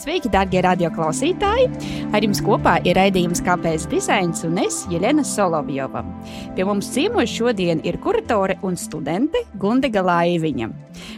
Sveiki, darbie radioklausītāji! Ar jums kopā ir raidījums Kāpēc dizains un es, Jelena Solovjova. Pie mums ciemos šodien ir kuratore un studente Gundiga Laiviņa.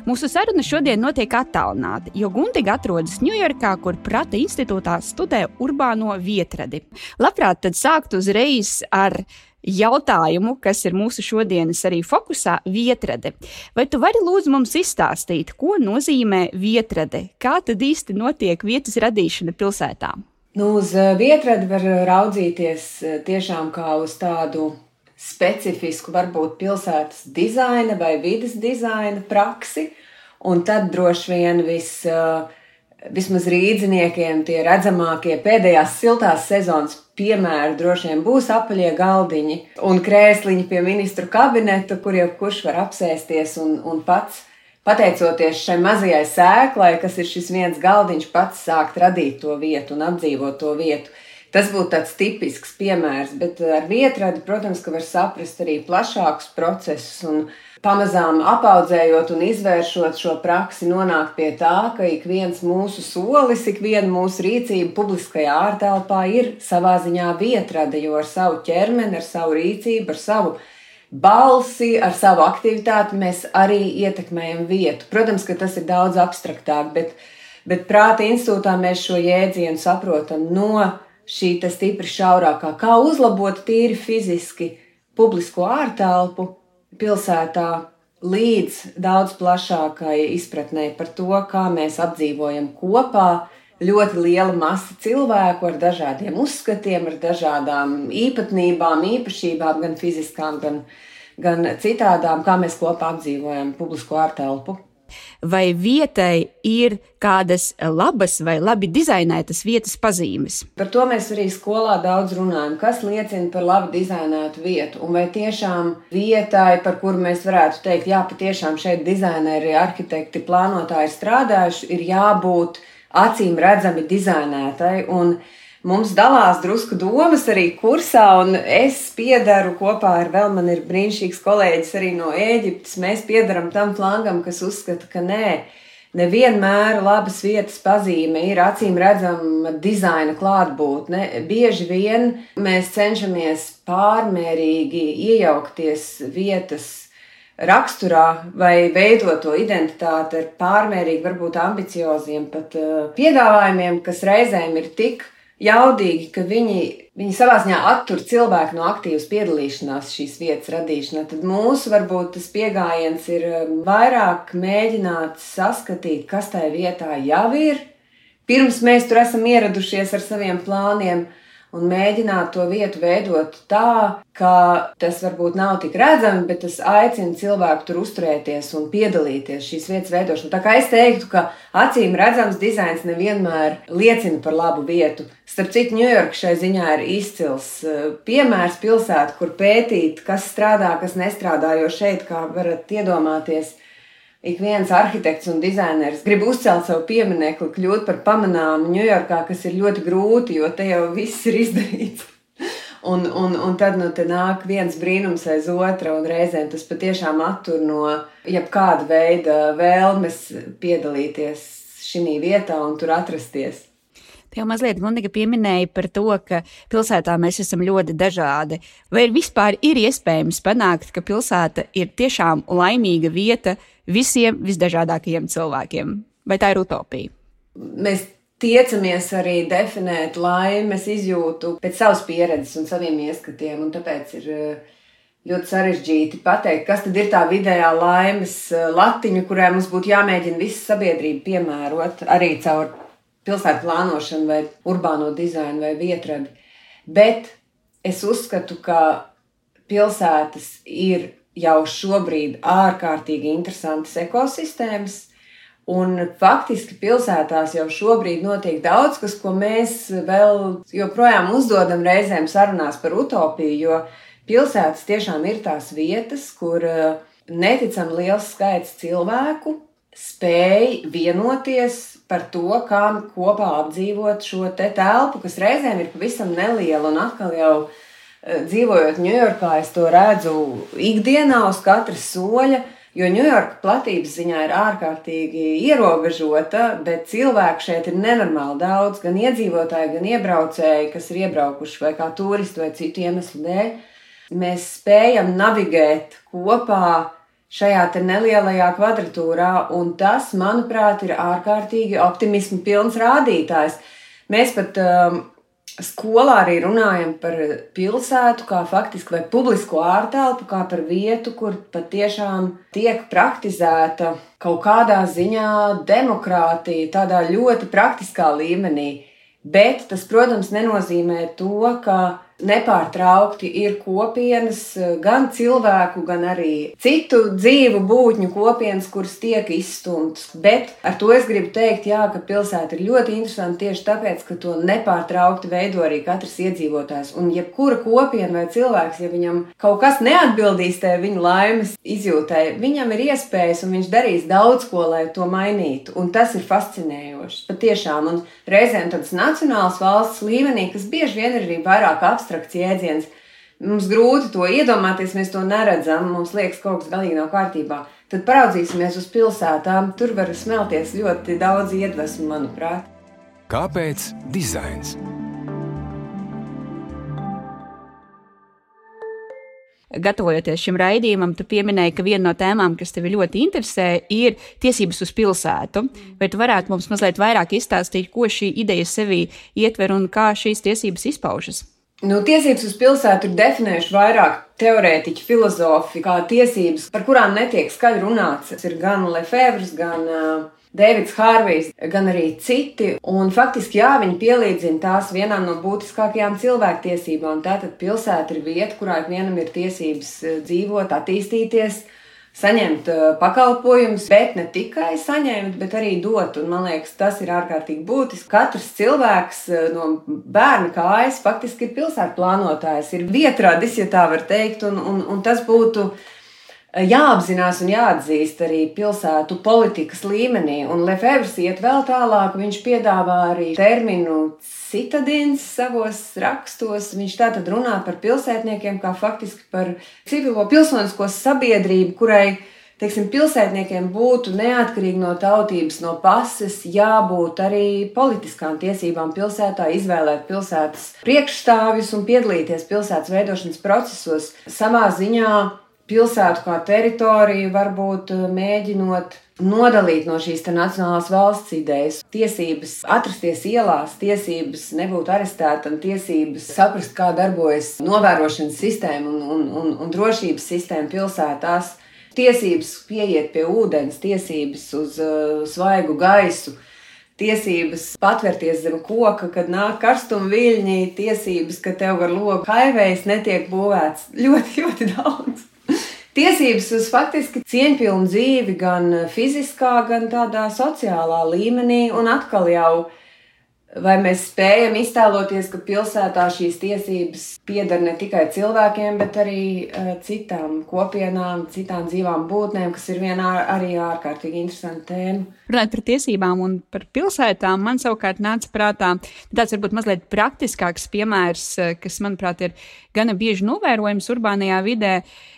Mūsu saruna šodien notiek attālināti, jo Gundiga atrodas Ņujorkā, kur Prata institūtā studē urbāno vietradi. Labprāt, tad sākt uzreiz ar jautājumu, kas ir mūsu šodienas arī fokusā - vietrade. Vai tu vari lūdzu mums izstāstīt, ko nozīmē vietrade? Kā tad īsti notiek vietas radīšana pilsētā? Nu, uz eh, vietradi var raudzīties eh, tiešām kā uz tādu specifisku, varbūt pilsētas dizaina vai vidas dizaina praksi, un tad droši vien viss uh, vismaz rīdziniekiem tie redzamākie pēdējās siltās sezonas piemēri droši vien būs apaļie galdiņi un krēsliņi pie ministru kabineta, kur jau kurš var apsēsties un, un pats. Pateicoties šai mazajai sēklai, kas ir šis viens galdiņš, pats sākt radīt to vietu un apdzīvot to vietu. Tas būtu tāds tipisks piemērs, bet ar vietradi, protams, ka var saprast arī plašākus procesus un pamazām apaudzējot un izvēršot šo praksi, nonākt pie tā, ka ik viens mūsu solis, ik viena mūsu rīcība publiskajā ārtelpā ir savā ziņā vietrada, jo ar savu ķermeni, ar savu rīcību, ar savu balsi, ar savu aktivitāti mēs arī ietekmējam vietu. Protams, ka tas ir daudz abstraktāk, bet, bet prāta institūtā mēs šo jēdzienu saprotam no šī stipri šaurākā, kā uzlabot tīri fiziski publisko ārtelpu pilsētā līdz daudz plašākai izpratnē par to, kā mēs apdzīvojam kopā. Ļoti liela masa cilvēku ar dažādiem uzskatiem, ar dažādām īpatnībām, īpašībām, gan fiziskām, gan, gan citādām, kā mēs kopā apdzīvojam publisko ārtelpu vai vietai ir kādas labas vai labi dizainētas vietas pazīmes. Par to mēs arī skolā daudz runājam. Kas liecina par labi dizainētu vietu? Un vai tiešām vietai, par kuru mēs varētu teikt, jā, patiešām šeit dizaineri, arhitekti, plānotāji strādājuši, ir jābūt acīm redzami dizainētai. Un mums dalās drusku domas arī kursā, un es piedaru kopā ar vēl man ir brīnišķīgs kolēģis arī no Ēģiptes. Mēs piedaram tam flangam, kas uzskata, ka nē. Nevienmēr labas vietas pazīme ir acīm redzama dizaina klātbūtne. Bieži vien mēs cenšamies pārmērīgi iejaukties vietas raksturā vai veidot to identitāti ar pārmērīgi, varbūt ambicioziem pat uh, piedāvājumiem, kas reizēm ir tik jaudīgi, ka viņi, viņi savā ziņā attur cilvēku no aktīvas piedalīšanās šīs vietas radīšanā. Tad mūsu varbūt tas pieejams ir um, vairāk mēģināt saskatīt, kas tajā vietā jau ir. Pirms mēs tur esam ieradušies ar saviem plāniem, un mēģināt to vietu veidot tā, ka tas varbūt nav tik redzami, bet tas aicina cilvēku tur uzturēties un piedalīties šīs vietas veidošanā. Tā kā es teiktu, ka acīm redzams dizains nevienmēr liecina par labu vietu. Starp citu, Ņujorka šai ziņā ir izcils eh, piemērs pilsēta, kur pētīt, kas strādā, kas nestrādā, jo šeit, kā varat iedomāties, ik viens arhitekts un dizainers grib uzcelt savu pieminiektu, kļūt par pamanāmu Ņujorkā, kas ir ļoti grūti, jo te jau viss ir izdarīts. Un, un, un tad nu, nāk viens brīnums aiz otra, un reizēm tas patiešām attur no jebkāda veida vēlmes piedalīties šī vietā un tur atrasties. Te jau mazliet Gundiga pieminēja par to, ka pilsētā mēs esam ļoti dažādi. Vai vispār ir iespējams panākt, ka pilsēta ir tiešām laimīga vieta, visiem visdažādākajiem cilvēkiem. Vai tā ir utopija? Mēs tiecamies arī definēt laimes izjūtu pēc savas pieredzes un saviem ieskatiem, un tāpēc ir eh, ļoti sarežģīti pateikt, kas tad ir tā vidējā laimes eh, latiņa, kurai mums būtu jāmēģina visa sabiedrība piemērot arī caur pilsētu plānošanu vai urbāno dizainu vai vietradi. Bet es uzskatu, ka pilsētas ir jau šobrīd ārkārtīgi interesantas ekosistēmas. Un faktiski pilsētās jau šobrīd notiek daudz kas, ko mēs vēl joprojām uzdodam reizēm sarunās par utopiju, jo pilsētas tiešām ir tās vietas, kur eh, neticami liels skaits cilvēku spēj vienoties par to, kā kopā apdzīvot šo te telpu, kas reizēm ir pavisam neliela un atkal jau ir dzīvojot Ņujorkā, es to redzu ikdienā uz katra soļa. Jo Ņujorka platības ziņā ir ārkārtīgi ierobežota, bet cilvēku šeit ir nenormāli daudz. Gan iedzīvotāji, gan iebraucēji, kas ir iebraukuši vai kā turisti vai citu iemeslu dēļ. Mēs spējam navigēt kopā šajā nelielajā kvadratūrā, un tas, manuprāt, ir ārkārtīgi optimismu pilns rādītājs. Mēs pat um, Skolā arī runājam par pilsētu, kā faktiski vai publisko ārtelpu, kā par vietu, kur patiešām tiek praktizēta kaut kādā ziņā demokrātija, tādā ļoti praktiskā līmenī. Bet tas, protams, nenozīmē to, ka nepārtraukti ir kopienas, gan cilvēku, gan arī citu dzīvu būtņu kopienas, kuras tiek izstumtas. Bet ar to es gribu teikt, jā, ka pilsēta ir ļoti interesanta tieši tāpēc, ka to nepārtraukti veido arī katrs iedzīvotājs. Un jebkura kopiena vai cilvēks, ja viņam kaut kas neatbildīs tajā viņa laimes izjūtai, viņam ir iespējas un viņš darīs daudz ko, lai to mainītu. Un tas ir fascinējoši. Patiešām, un reizēm tāds nacionāls valsts līmenī, kas bieži vien ir arī vairāk apstākļu abstrakts jēdziens. Mums grūti to iedomāties, mēs to neredzam, mums liekas, ka kaut kas galīgi nav kārtībā. Tad paraudzīsimies uz pilsētām. Tur var smelties ļoti daudz iedvesmu, manuprāt. Kāpēc dizains? gatavojoties šim raidījumam, tu pieminēji, ka viena no tēmām, kas tevi ļoti interesē, ir tiesības uz pilsētu. Vai tu varētu mums mazliet vairāk izstāstīt, ko šī ideja sevī ietver un kā šīs tiesības izpaužas? Nu, tiesības uz pilsētu ir definējuši vairāk teorētiķi, filozofi, kā tiesības, par kurām netiek skaļi runāts. Tas ir gan Lefebvre, gan uh, Deivids Hārvijs, gan arī citi. Un faktiski, jā, viņi pielīdzina tās vienām no būtiskākajām cilvēktiesībām. Tātad pilsēta ir vieta, kurā ikvienam ir tiesības dzīvot, attīstīties saņemt uh, pakalpojumus, bet ne tikai saņemt, bet arī dot. Un, man liekas, tas ir ārkārtīgi būtiski. Katrs cilvēks uh, no bērna kājas faktiski ir pilsētu plānotājs, ir vietradis, ja tā var teikt, un, un, un tas būtu jāapzinās un jāatzīst arī pilsētu politikas līmenī. Un Lefebvre iet vēl tālāk, viņš piedāvā arī terminu citadīns savos rakstos. Viņš tātad runā par pilsētniekiem kā faktiski par civilo pilsonisko sabiedrību, kurai teiksim, pilsētniekiem būtu neatkarīgi no tautības, no pases, jābūt arī politiskām tiesībām pilsētā, izvēlēt pilsētas priekšstāvjus un piedalīties pilsētas veidošanas procesos. Savā ziņā pilsētu kā teritoriju varbūt mēģinot nodalīt no šīs nacionālās valsts idejas, tiesības atrasties ielās, tiesības nebūt arestētam, tiesības saprast, kā darbojas novērošanas sistēma un, un, un, un drošības sistēma pilsētās, tiesības pieiet pie ūdens, tiesības uz uh, svaigu gaisu. Tiesības patvērties zem koka, kad nāk karstuma viļņi, tiesības, ka tev ar logu haivējs netiek būvēts. Ļoti, ļoti daudz tiesības uz faktiski cieņpilnu dzīvi gan fiziskā, gan tādā sociālā līmenī. Un atkal jau vai mēs spējam iztēloties, ka pilsētā šīs tiesības pieder ne tikai cilvēkiem, bet arī uh, citām kopienām, citām dzīvām būtnēm, kas ir vienā arī ārkārtīgi interesanta tēma. Runājot par tiesībām un par pilsētām, man savukārt nāca prātā tāds varbūt mazliet praktiskāks piemērs, eh, kas, manuprāt, ir gana bieži novērojams urbānajā vidē Eh,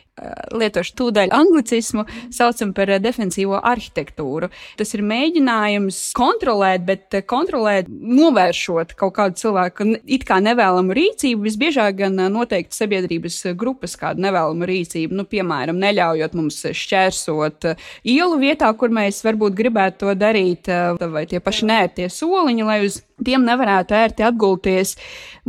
lietošu tūdaļ anglicismu, saucam par eh, defensīvo arhitektūru. Tas ir mēģinājums kontrolēt, bet eh, kontrolēt, novēršot kaut kādu cilvēku it kā nevēlamu rīcību, visbiežāk gan noteikti sabiedrības grupas kādu nevēlamu rīcību, nu, piemēram, neļaujot mums šķērsot ielu vietā, kur mēs varbūt gribētu to darīt, vai tie paši nērtie soliņi, lai uz tiem nevarētu ērti atgulties.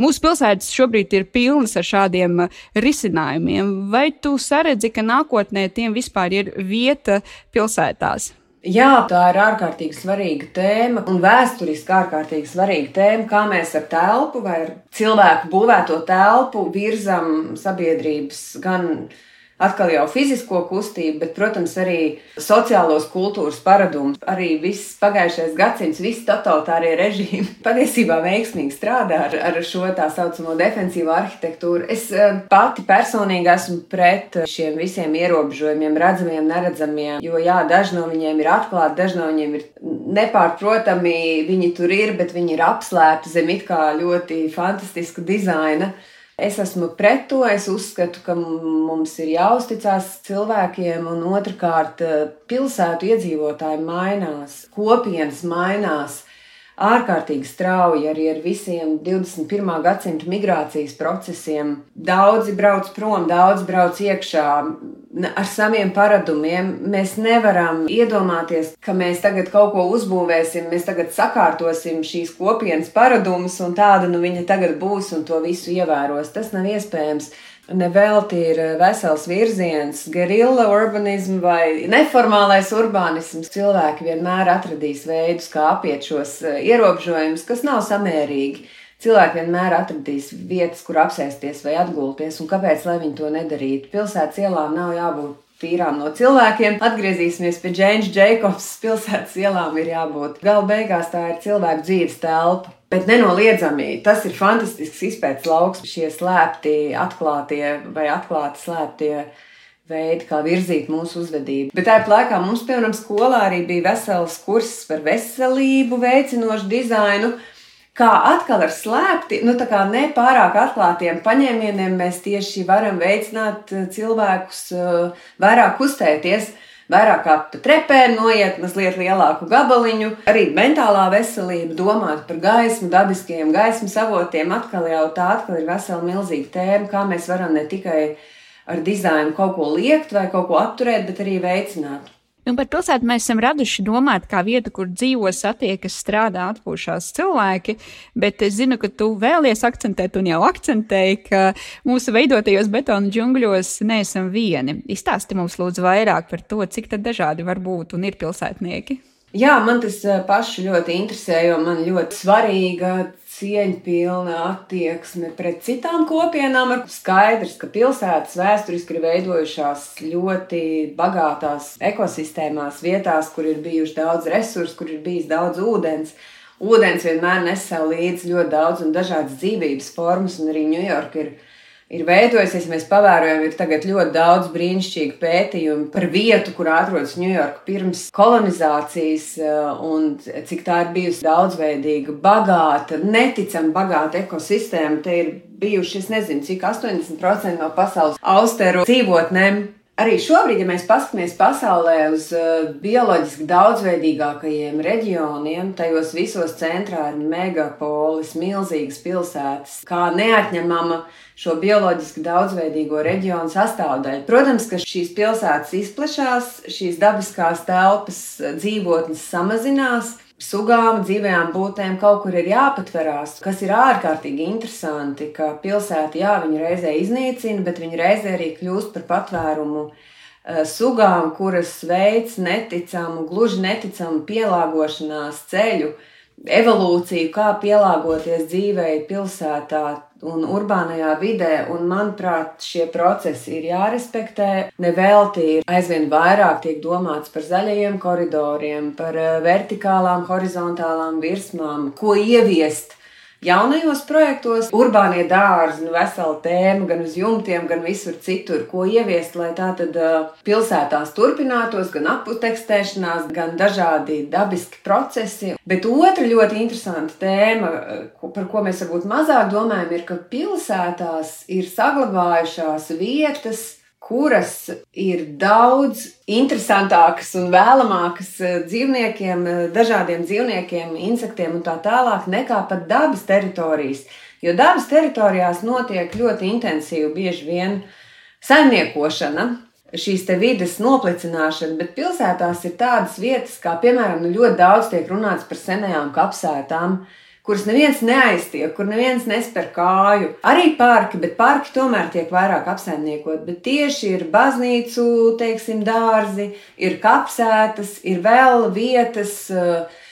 Mūsu pilsētas šobrīd ir pilnas ar šādiem risinājumiem. Vai tu saredzi, ka nākotnē tiem vispār ir vieta pilsētās? Jā, tā ir ārkārtīgi svarīga tēma un vēsturiski ārkārtīgi svarīga tēma, kā mēs ar telpu vai ar cilvēku būvēto telpu virzam sabiedrības gan atkal jau fizisko kustību, bet, protams, arī sociālos kultūras paradumus. Arī viss pagājušais gadsimts, visi totalitārie režīmi patiesībā veiksmīgi strādā ar, ar šo tā saucamo defensīvo arhitektūru. Es eh, pati personīgi esmu pret šiem visiem ierobežojumiem, redzamiem, neredzamiem, jo jā, daži no viņiem ir atklāti, daži no viņiem ir nepārprotami, viņi tur ir, bet viņi ir apslēpti zem it kā ļoti fantastiska dizaina. Es esmu pret to. Es uzskatu, ka mums ir jāuzticas cilvēkiem, un otrkārt, pilsētu iedzīvotāji mainās, kopienas mainās ārkārtīgi strauji arī ar visiem 21. gadsimta migrācijas procesiem. Daudzi brauc prom, daudz brauc iekšā ar saviem paradumiem. Mēs nevaram iedomāties, ka mēs tagad kaut ko uzbūvēsim, mēs tagad sakārtosim šīs kopienas paradumus un tāda nu viņa tagad būs un to visu ievēros. Tas nav iespējams. Nevelti ir eh, vesels virziens, gerilla urbanisms vai neformālais urbānisms. Cilvēki vienmēr atradīs veidus, kā apiet šos eh, ierobežojumus, kas nav samērīgi. Cilvēki vienmēr atradīs vietas, kur apsēsties vai atgulties, un kāpēc lai viņi to nedarītu? Pilsētas ielām nav jābūt tīrām no cilvēkiem. Atgriezīsimies pie Džēnas Jēkabs. Pilsētas ielām ir jābūt. Galu beigās tā ir cilvēku dzīves telpa. Bet nenoliedzami tas ir fantastisks izpētes lauks, šie slēpti, atklātie vai atklāti slēptie veidi, kā virzīt mūsu uzvedību. Bet tāpat laikā mums, piemēram, skolā arī bija vesels kurs par veselību, veicinošu dizainu. Kā atkal ar slēpti, nu tā kā nepārāk atklātiem paņēmieniem mēs tieši varam veicināt eh, cilvēkus eh, vairāk kustēties vairāk kā pa trepēm, noiet mazliet lielāku gabaliņu. Arī mentālā veselība, domāt par gaismu, dabiskiem gaismas avotiem, atkal jau tā atkal ir vesela milzīga tēma, kā mēs varam ne tikai ar dizainu kaut ko liekt vai kaut ko apturēt, bet arī veicināt. Un par pilsētu mēs esam raduši domāt, kā vietu, kur dzīvo, satiekas, strādā, atpūšās cilvēki. Bet es zinu, ka tu vēlies akcentēt, un jau akcentēji, ka mūsu veidotajos betona džungļos neesam vieni. Izstāsti mums lūdzu vairāk par to, cik dažādi var būt un ir pilsētnieki. Jā, man tas eh, paši ļoti interesē, jo man ļoti svarīga cieņpilna attieksme pret citām kopienām. Ir skaidrs, ka pilsētas vēsturiski ir veidojušās ļoti bagātās ekosistēmās, vietās, kur ir bijuši daudz resursu, kur ir bijis daudz ūdens. Ūdens vienmēr nes sev līdzi ļoti daudz un dažādas dzīvības formas, un arī Ņujorka ir ir veidojusies. Mēs pavērojam, ir ļoti daudz brīnišķīgu pētījumu par vietu, kur atrodas Ņujorka pirms kolonizācijas, eh, un cik tā ir bijusi daudzveidīga, bagāta, neticami bagāta ekosistēma. Te ir bijuši, es nezinu, cik 80% no pasaules austeru dzīvotnēm Arī šobrīd, ja mēs paskatāmies pasaulē uz uh, bioloģiski daudzveidīgākajiem reģioniem, tajos visos centrā ir megapolis, milzīgas pilsētas, kā neatņemama šo bioloģiski daudzveidīgo reģionu sastāvdaļa. Protams, ka šīs pilsētas izplešās, šīs dabiskās telpas uh, dzīvotnes samazinās, sugām, dzīvajām būtēm kaut kur ir jāpatverās, kas ir ārkārtīgi interesanti, ka pilsēta, jā, viņa reizē iznīcina, bet viņa reizē arī kļūst par patvērumu eh, sugām, kuras veids neticamu, gluži neticamu pielāgošanās ceļu, evolūciju, kā pielāgoties dzīvei pilsētā, un urbānajā vidē, un manuprāt, šie procesi ir jārespektē. Nevelti ir aizvien vairāk tiek domāts par zaļajiem koridoriem, par eh, vertikālām, horizontālām virsmām, ko ieviest Jaunajos projektos urbānie dārzi, nu, vesela tēma gan uz jumtiem, gan visur citur, ko ieviest, lai tā tad pilsētās turpinātos, gan aputekstēšanās, gan dažādi dabiski procesi. Bet otra ļoti interesanta tēma, par ko mēs varbūt mazāk domājam, ir, ka pilsētās ir saglabājušās vietas, kuras ir daudz interesantākas un vēlamākas eh, dzīvniekiem, eh, dažādiem dzīvniekiem, insektiem un tā tālāk, nekā pat dabas teritorijas. Jo dabas teritorijās notiek ļoti intensīva, bieži vien saimniekošana, šīs vidas noplicināšana, bet pilsētās ir tādas vietas, kā piemēram, nu, ļoti daudz tiek runāts par senajām kapsētām kuras neviens neaiztiek, kur neviens nesper kāju. Arī parki, bet parki tomēr tiek vairāk apsaimniekot. Bet tieši ir baznīcu, teiksim, dārzi, ir kapsētas, ir vēl vietas. Eh,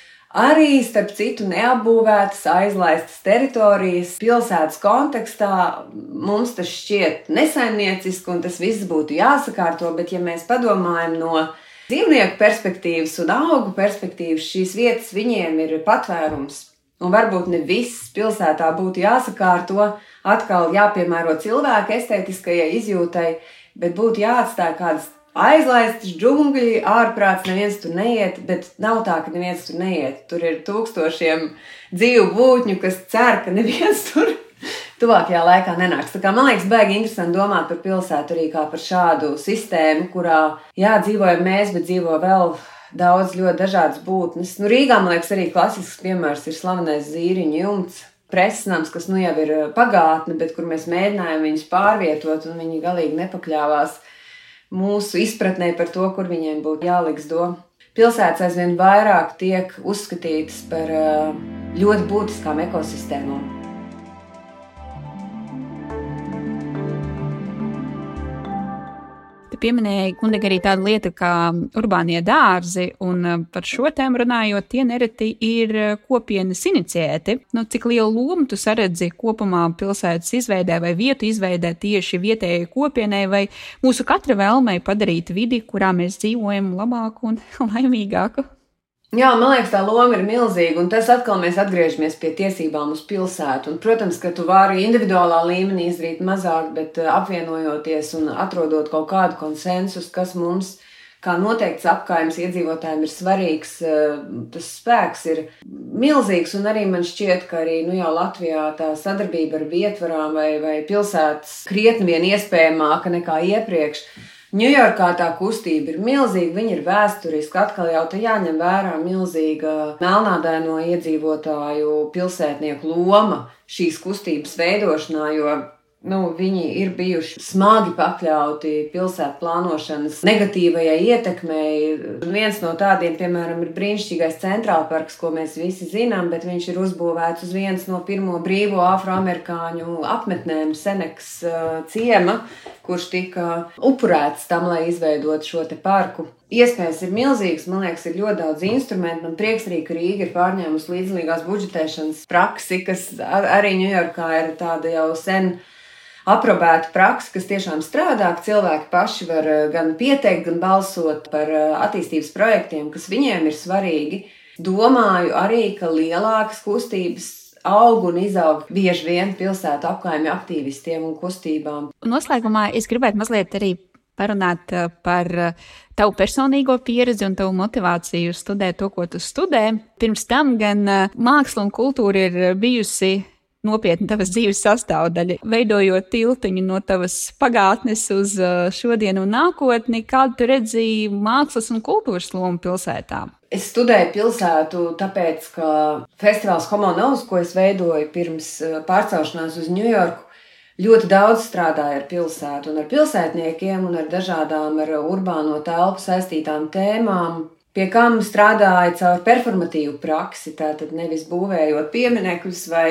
arī, starp citu, neapbūvētas, aizlaistas teritorijas pilsētas kontekstā mums tas šķiet nesaimnieciski, un tas viss būtu jāsakārto. Bet, ja mēs padomājam no dzīvnieku perspektīvas un augu perspektīvas, šīs vietas viņiem ir patvērums Un varbūt ne viss pilsētā būtu jāsakārto, atkal jāpiemēro cilvēka estētiskajai izjūtai, bet būtu jāatstāj kādas aizlaistas džungļi, ārprāts, neviens tur neiet, bet nav tā, ka neviens tur neiet. Tur ir tūkstošiem dzīvu būtņu, kas cer, ka neviens tur tuvākajā laikā nenāks. Tā kā, man liekas, baigi interesanti domāt par pilsētu arī kā par šādu sistēmu, kurā, jā, dzīvojam mēs, bet dzīvo vēl daudz ļoti dažādas būtnes. Nu, Rīgā, man liekas, arī klasisks piemērs ir slavenais zīriņu jumts. Presnams, kas nu jau ir pagātne, bet kur mēs mēģinājām viņus pārvietot, un viņi galīgi nepakļāvās mūsu izpratnē par to, kur viņiem būtu jāliks do. Pilsētas aizvien vairāk tiek uzskatītas par ļoti būtiskām ekosistēmām. Pieminēja Gundega arī tādu lietu kā urbānie dārzi, un uh, par šo tēmu runājot, tie nereti ir uh, kopienas iniciēti. Nu, cik lielu lomu tu saredzi kopumā pilsētas izveidē vai vietu izveidē tieši vietējai kopienai vai mūsu katra vēlmei padarīt vidi, kurā mēs dzīvojam, labāku un laimīgāku? Jā, man liekas, tā loma ir milzīga. Un tas atkal mēs atgriežamies pie tiesībām uz pilsētu. Un, protams, ka tu vari individuālā līmenī izdarīt mazāk, bet eh, apvienojoties un atrodot kaut kādu konsensusu, kas mums, kā noteikts apgājums iedzīvotājiem, ir svarīgs, eh, tas spēks ir milzīgs. Un arī man šķiet, ka arī nu, jau Latvijā tā sadarbība ar vietvarām vai, vai pilsētas krietni vien iespējamāka nekā iepriekš. Ņujorkā tā kustība ir milzīga, viņa ir vēsturiska. Atkal jau tā jāņem vērā milzīga melnādaino iedzīvotāju pilsētnieku loma šīs kustības veidošanā, jo nu, viņi ir bijuši smagi pakļauti pilsētu plānošanas negatīvajai ietekmei. Viens no tādiem, piemēram, ir brīnišķīgais centrālparks, ko mēs visi zinām, bet viņš ir uzbūvēts uz vienas no pirmo brīvo afroamerikāņu apmetnēm, Seneks uh, ciema, kurš tika upurēts tam, lai izveidotu šo parku. Iespējas ir milzīgas, man liekas, ir ļoti daudz instrumentu. Man prieks arī, ka Rīga ir pārņēmusi līdzdalībās budžetēšanas praksi, kas arī Ņujorkā ir tāda jau sen aprobēta praksa, kas tiešām strādā, ka cilvēki paši var eh, gan pieteikt, gan balsot par eh, attīstības projektiem, kas viņiem ir svarīgi. Domāju arī, ka lielākas kustības aug un izaug bieži vien pilsētu apkaimju aktīvistiem un kustībām. Noslēgumā es gribētu mazliet arī parunāt eh, par tavu personīgo pieredzi un tavu motivāciju studēt to, ko tu studē. Pirms tam gan māksla un kultūra ir bijusi nopietna tavas dzīves sastāvdaļa, veidojot tiltiņu no tavas pagātnes uz uh, šodienu un nākotni. Kādu tu redzīji mākslas un kultūras lomu pilsētā? Es studēju pilsētu, tāpēc, ka festivāls Homonovs, ko es veidoju pirms uh, pārcelšanās uz Ņujorku, ļoti daudz strādāja ar pilsētu un ar pilsētniekiem un ar dažādām ar urbāno telpu saistītām tēmām pie kam strādāja caur performatīvu praksi. Tātad nevis būvējot pieminekļus vai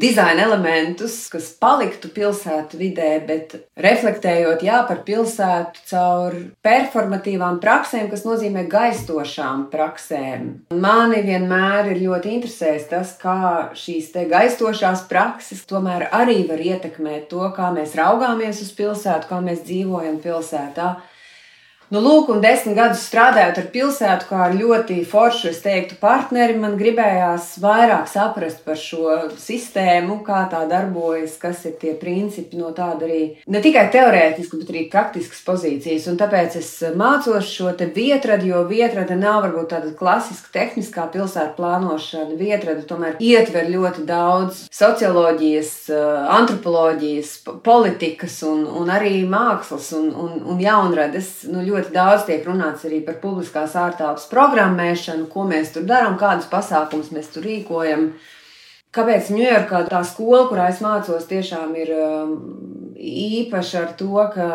dizaina elementus, kas paliktu pilsētu vidē, bet reflektējot jā, par pilsētu caur performatīvām praksēm, kas nozīmē gaistošām praksēm. Mani vienmēr ir ļoti interesējis tas, kā šīs gaistošās prakses tomēr arī var ietekmēt to, kā mēs raugāmies uz pilsētu, kā mēs dzīvojam pilsētā. Nu, lūk, un desmit gadus strādājot ar pilsētu, kā ar ļoti foršu, es teiktu, partneri, man gribējās vairāk saprast par šo sistēmu, kā tā darbojas, kas ir tie principi no tāda arī ne tikai teorētiskas, bet arī praktiskas pozīcijas. Un tāpēc es mācos šo te vietradu, jo vietrada nav varbūt tāda klasiska tehniskā pilsētu plānošana. Vietrada tomēr ietver ļoti daudz socioloģijas, antropoloģijas, politikas un, un arī mākslas un, un, un jaunradas. Nu, ļoti daudz tiek runāts arī par publiskās ārtelpas programmēšanu, ko mēs tur darām, kādus pasākumus mēs tur rīkojam. Kāpēc Ņujorkā tā skola, kurā es mācos, tiešām ir um, īpaša ar to, ka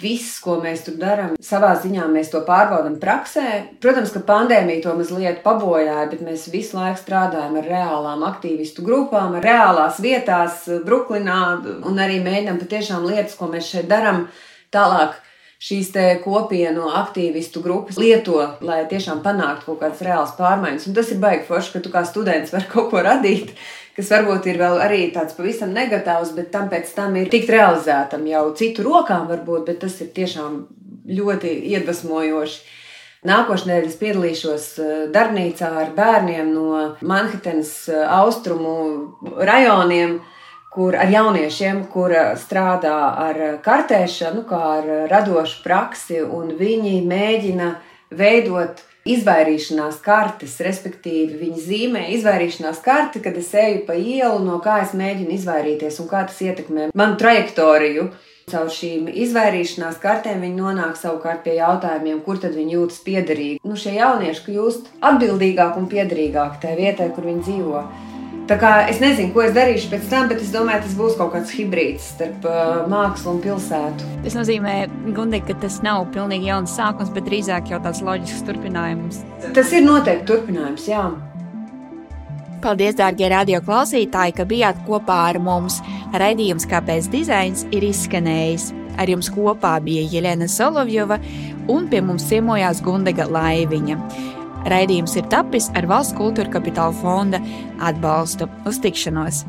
viss, ko mēs tur darām, savā ziņā mēs to pārbaudām praksē. Protams, ka pandēmija to mazliet pabojāja, bet mēs visu laiku strādājam ar reālām aktīvistu grupām, reālās vietās, Brooklynā, un arī mēģinām patiešām lietas, ko mēs šeit darām, tālāk šīs kopienu aktīvistu grupas lieto, lai tiešām panāktu kaut kādas reālas pārmaiņas. Un tas ir baigi forši, ka tu kā students vari kaut ko radīt, kas varbūt ir vēl arī tāds pavisam negatīvs, bet tam pēc tam ir tikt realizētam jau citu rokām, varbūt, bet tas ir tiešām ļoti iedvesmojoši. Nākošais es piedalīšos eh, darbnīcā ar bērniem no Manhetenas eh, austrumu rajoniem kur ar jauniešiem, kur strādā ar kartēšanu, kā ar radošu praksi, un viņi mēģina veidot izvairīšanās kartes, respektīvi viņi zīmē izvairīšanās karti, kad es eju pa ielu, no kā es mēģinu izvairīties un kā tas ietekmē manu trajektoriju. Caur šīm izvairīšanās kartēm viņi nonāk savukārt pie jautājumiem, kur tad viņi jūtas piederīgi. Nu, šie jaunieši kļūst atbildīgāki un piederīgāki tajā vietā, kur viņi dzīvo. Tā kā es nezinu, ko es darīšu pēc tam, bet es domāju, tas būs kaut kāds hibrīds starp uh, mākslu un pilsētu. Tas nozīmē, Gundi, ka tas nav pilnīgi jauns sākums, bet drīzāk jau tāds loģisks turpinājums. Tas ir noteikti turpinājums, jā. Paldies, dārgie radio klausītāji, ka bijāt kopā ar mums. Raidījums, kāpēc dizains ir izskanējis. Ar jums kopā bija Jelena Solovjova un pie mums ciemojās Gundega Laiviņa. Raidījums ir tapis ar Valsts kultūra kapitāla fonda atbalstu. Uz tikšanos!